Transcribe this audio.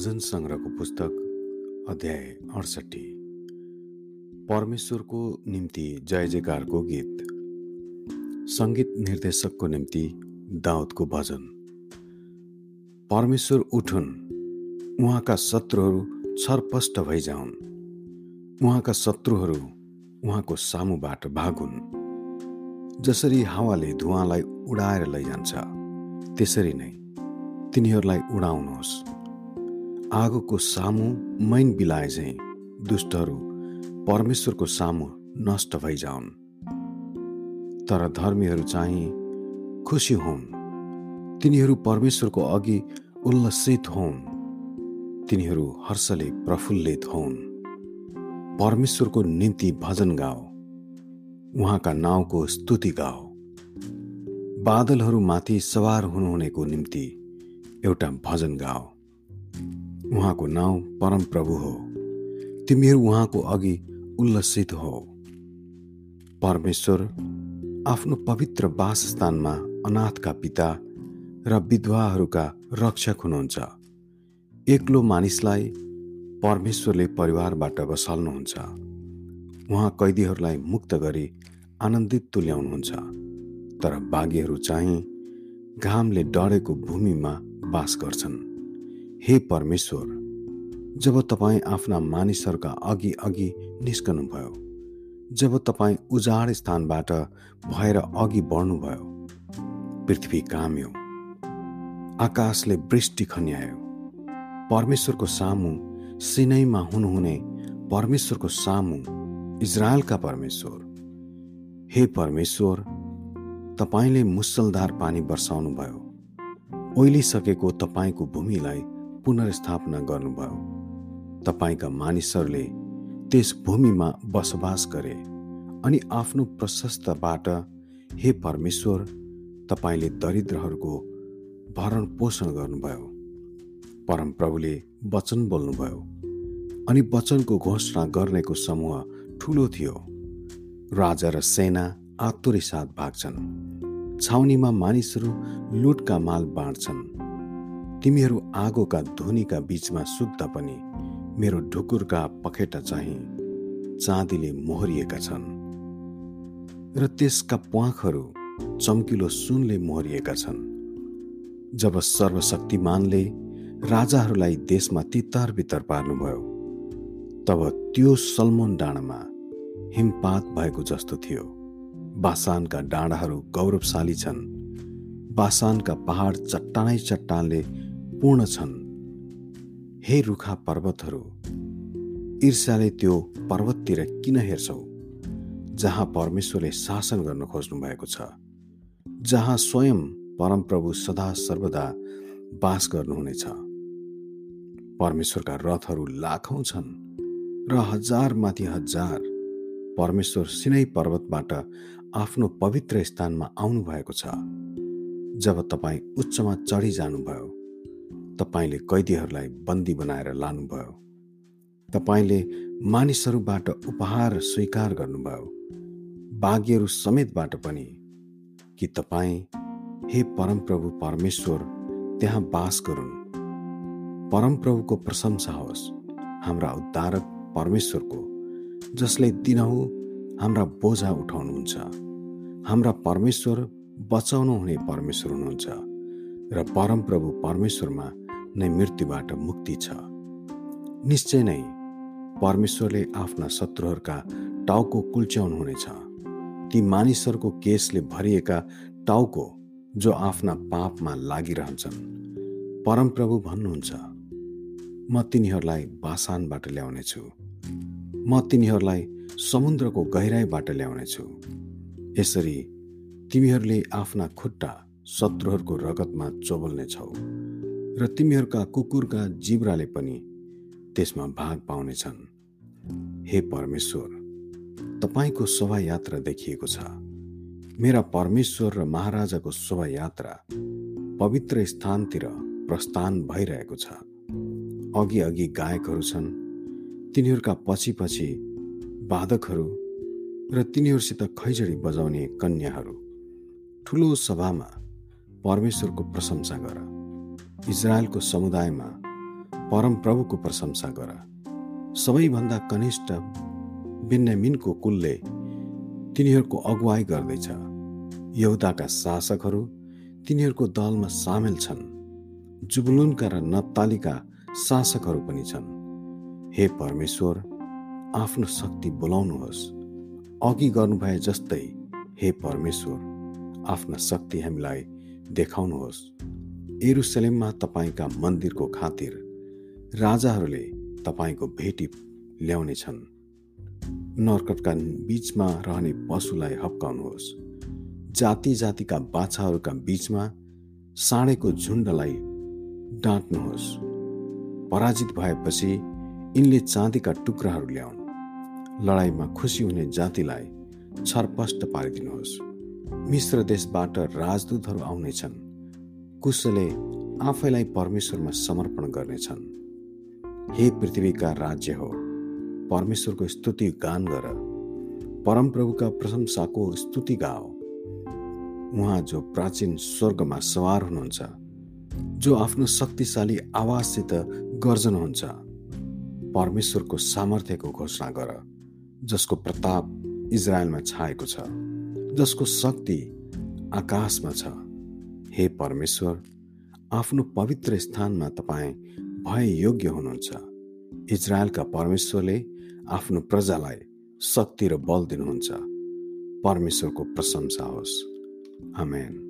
भजन सङ्ग्रहको पुस्तक अध्याय अडसट्ठी। परमेश्वरको निम्ति जय जयकारको गीत। सङ्गीत निर्देशकको निम्ति दाउदको भजन। परमेश्वर उठुन्। उहाँका शत्रुहरू छरपष्ट भइजाउन्। उहाँका शत्रुहरू उहाँको सामुबाट भागुन्। जसरी हावाले धुवालाई उडाएर लैजान्छ त्यसरी नै तिनीहरूलाई उडाउनुहोस्। आगोको सामु मैन बिलाए झैँ दुष्टहरू परमेश्वरको सामु नष्ट भइजाउन् तर धर्मीहरू चाहिँ खुसी हुन्। तिनीहरू परमेश्वरको अघि उल्लसित हुन्। तिनीहरू हर्षले प्रफुल्लित हुन्। परमेश्वरको निम्ति भजन गाओ। उहाँका नाउँको स्तुति गाओ। बादलहरूमाथि सवार हुनुहुनेको निम्ति एउटा भजन गाओ। उहाँको नाउँ परमप्रभु हो। तिमीहरू उहाँको अघि उल्लसित हो। परमेश्वर आफ्नो पवित्र वासस्थानमा अनाथका पिता र विधवाहरूका रक्षक हुनुहुन्छ। एक्लो मानिसलाई परमेश्वरले परिवारबाट बसाल्नुहुन्छ। उहाँ कैदीहरूलाई मुक्त गरी आनन्दित तुल्याउनुहुन्छ। तर बाघीहरू चाहिँ घामले डढेको भूमिमा बास गर्छन्। हे परमेश्वर जब तपाईँ आफ्ना मानिसहरूका अघि अघि निस्कनुभयो जब तपाईँ उजाड स्थानबाट भएर अघि बढ्नुभयो पृथ्वी काम्यो आकाशले वृष्टि खन्यायो परमेश्वरको सामु सिनैमा हुनुहुने परमेश्वरको सामु इजरायलका परमेश्वर हे परमेश्वर तपाईँले मुसलधार पानी वर्षाउनुभयो ओइलिसकेको तपाईँको भूमिलाई पुनर्स्थापना गर्नुभयो। तपाईँका मानिसहरूले त्यस भूमिमा बसोबास गरे अनि आफ्नो प्रशस्तबाट हे परमेश्वर तपाईँले दरिद्रहरूको भरण पोषण गर्नुभयो परमप्रभुले वचन बोल्नुभयो अनि वचनको घोषणा गर्नेको समूह ठुलो थियो। राजा र सेना आतुरी साथ भाग्छन् छाउनीमा मानिसहरू लुटका माल बाँड्छन्। तिमीहरू आगोका धुनीका बीचमा सुत्दा पनि मेरो ढुकुरका पखेटा चाहिँ चाँदीले मोहरिएका छन् र त्यसका प्वाखहरू चम्किलो सुनले मोहरिएका छन्। जब सर्वशक्तिमानले राजाहरूलाई देशमा तितर बितर पार्नुभयो तब त्यो सलमोन डाँडामा हिमपात भएको जस्तो थियो। बासानका डाँडाहरू गौरवशाली छन्। बासानका पहाड चट्टानै चट्टानले पूर्ण छन्। हे रुखा पर्वतहरू ईर्ष्याले त्यो पर्वततिर किन हेर्छौ जहाँ परमेश्वरले शासन गर्न खोज्नु भएको छ जहाँ स्वयं परमप्रभु सदा सर्वदा बास गर्नुहुनेछ। परमेश्वरका रथहरू लाखौँ छन् र हजारमाथि हजार परमेश्वर सिनै पर्वतबाट आफ्नो पवित्र स्थानमा आउनुभएको छ। जब तपाईँ उच्चमा चढी जानुभयो तपाईँले कैदीहरूलाई बन्दी बनाएर लानुभयो। तपाईँले मानिसहरूबाट उपहार स्वीकार गर्नुभयो। बाघीहरू समेतबाट पनि। कि तपाईँ हे परमप्रभु परमेश्वर त्यहाँ बास गरून्। परमप्रभुको प्रशंसा होस्। हाम्रा उद्धारक परमेश्वरको जसले दिनहु हाम्रा बोझा उठाउनुहुन्छ। हाम्रा परमेश्वर बचाउनु हुने परमेश्वर हुनुहुन्छ। र परमप्रभु परमेश्वरमा नै मृत्युबाट मुक्ति छ। निश्चय नै परमेश्वरले आफ्ना शत्रुहरूका टाउको कुल्च्याउनुहुनेछ। ती मानिसहरूको केसले भरिएका टाउको जो आफ्ना पापमा लागिरहन्छन्। परमप्रभु भन्नुहुन्छ म तिनीहरूलाई बासानबाट ल्याउनेछु। म तिनीहरूलाई समुद्रको गहिराईबाट ल्याउनेछु। यसरी तिमीहरूले आफ्ना खुट्टा शत्रुहरूको रगतमा चोबल्नेछौ। र तिमीहरूका कुकुरका जिब्राले पनि त्यसमा भाग पाउनेछन्। हे परमेश्वर तपाईँको शोभायात्रा देखिएको छ। मेरा परमेश्वर र महाराजाको शोभायात्रा पवित्र स्थानतिर प्रस्थान भइरहेको छ। अघि अघि गायकहरू छन् तिनीहरूका पछि पछि बाधकहरू र तिनीहरूसित खैजडी बजाउने कन्याहरू। ठुलो सभामा परमेश्वरको प्रशंसा गर। इजरायलको समुदायमा परमप्रभुको प्रशंसा गर। सबैभन्दा कनिष्ठ बेन्यामिनको कुलले तिनीहरूको अगुवाई गर्दैछ। यहुदाका शासकहरू तिनीहरूको दलमा सामेल छन्। जुबलुनका र नप्तालीका शासकहरू पनि छन्। हे परमेश्वर आफ्नो शक्ति बोलाउनुहोस्। अघि गर्नुभए जस्तै हे परमेश्वर आफ्ना शक्ति हामीलाई देखाउनुहोस्। एरुसलेममा तपाईँका मन्दिरको खातिर राजाहरूले तपाईँको भेटी ल्याउनेछन्। नर्कटका बिचमा रहने पशुलाई हप्काउनुहोस्। जाति जातिका बाछाहरूका बिचमा साँडेको झुन्डलाई डाँट्नुहोस्। पराजित भएपछि यिनले चाँदीका टुक्राहरू ल्याउन्। लडाइँमा खुसी हुने जातिलाई छरपष्ट पारिदिनुहोस्। मिश्र देशबाट राजदूतहरू आउनेछन्। कुशले आफैलाई परमेश्वरमा समर्पण गर्नेछन्। हे पृथ्वीका राज्य हो परमेश्वरको स्तुति गान गर। परमप्रभुका प्रशंसाको स्तुति गाओ। उहाँ जो प्राचीन स्वर्गमा सवार हुनुहुन्छ जो आफ्नो शक्तिशाली आवाजसित गर्जनुहुन्छ परमेश्वरको सामर्थ्यको घोषणा गर जसको प्रताप इजरायलमा छाएको छ जसको शक्ति आकाशमा छ। हे परमेश्वर आफ्नो पवित्र स्थानमा तपाईँ भय योग्य हुनुहुन्छ। इजरायलका परमेश्वरले आफ्नो प्रजालाई शक्ति र बल दिनुहुन्छ। परमेश्वरको प्रशंसा होस्। आमेन।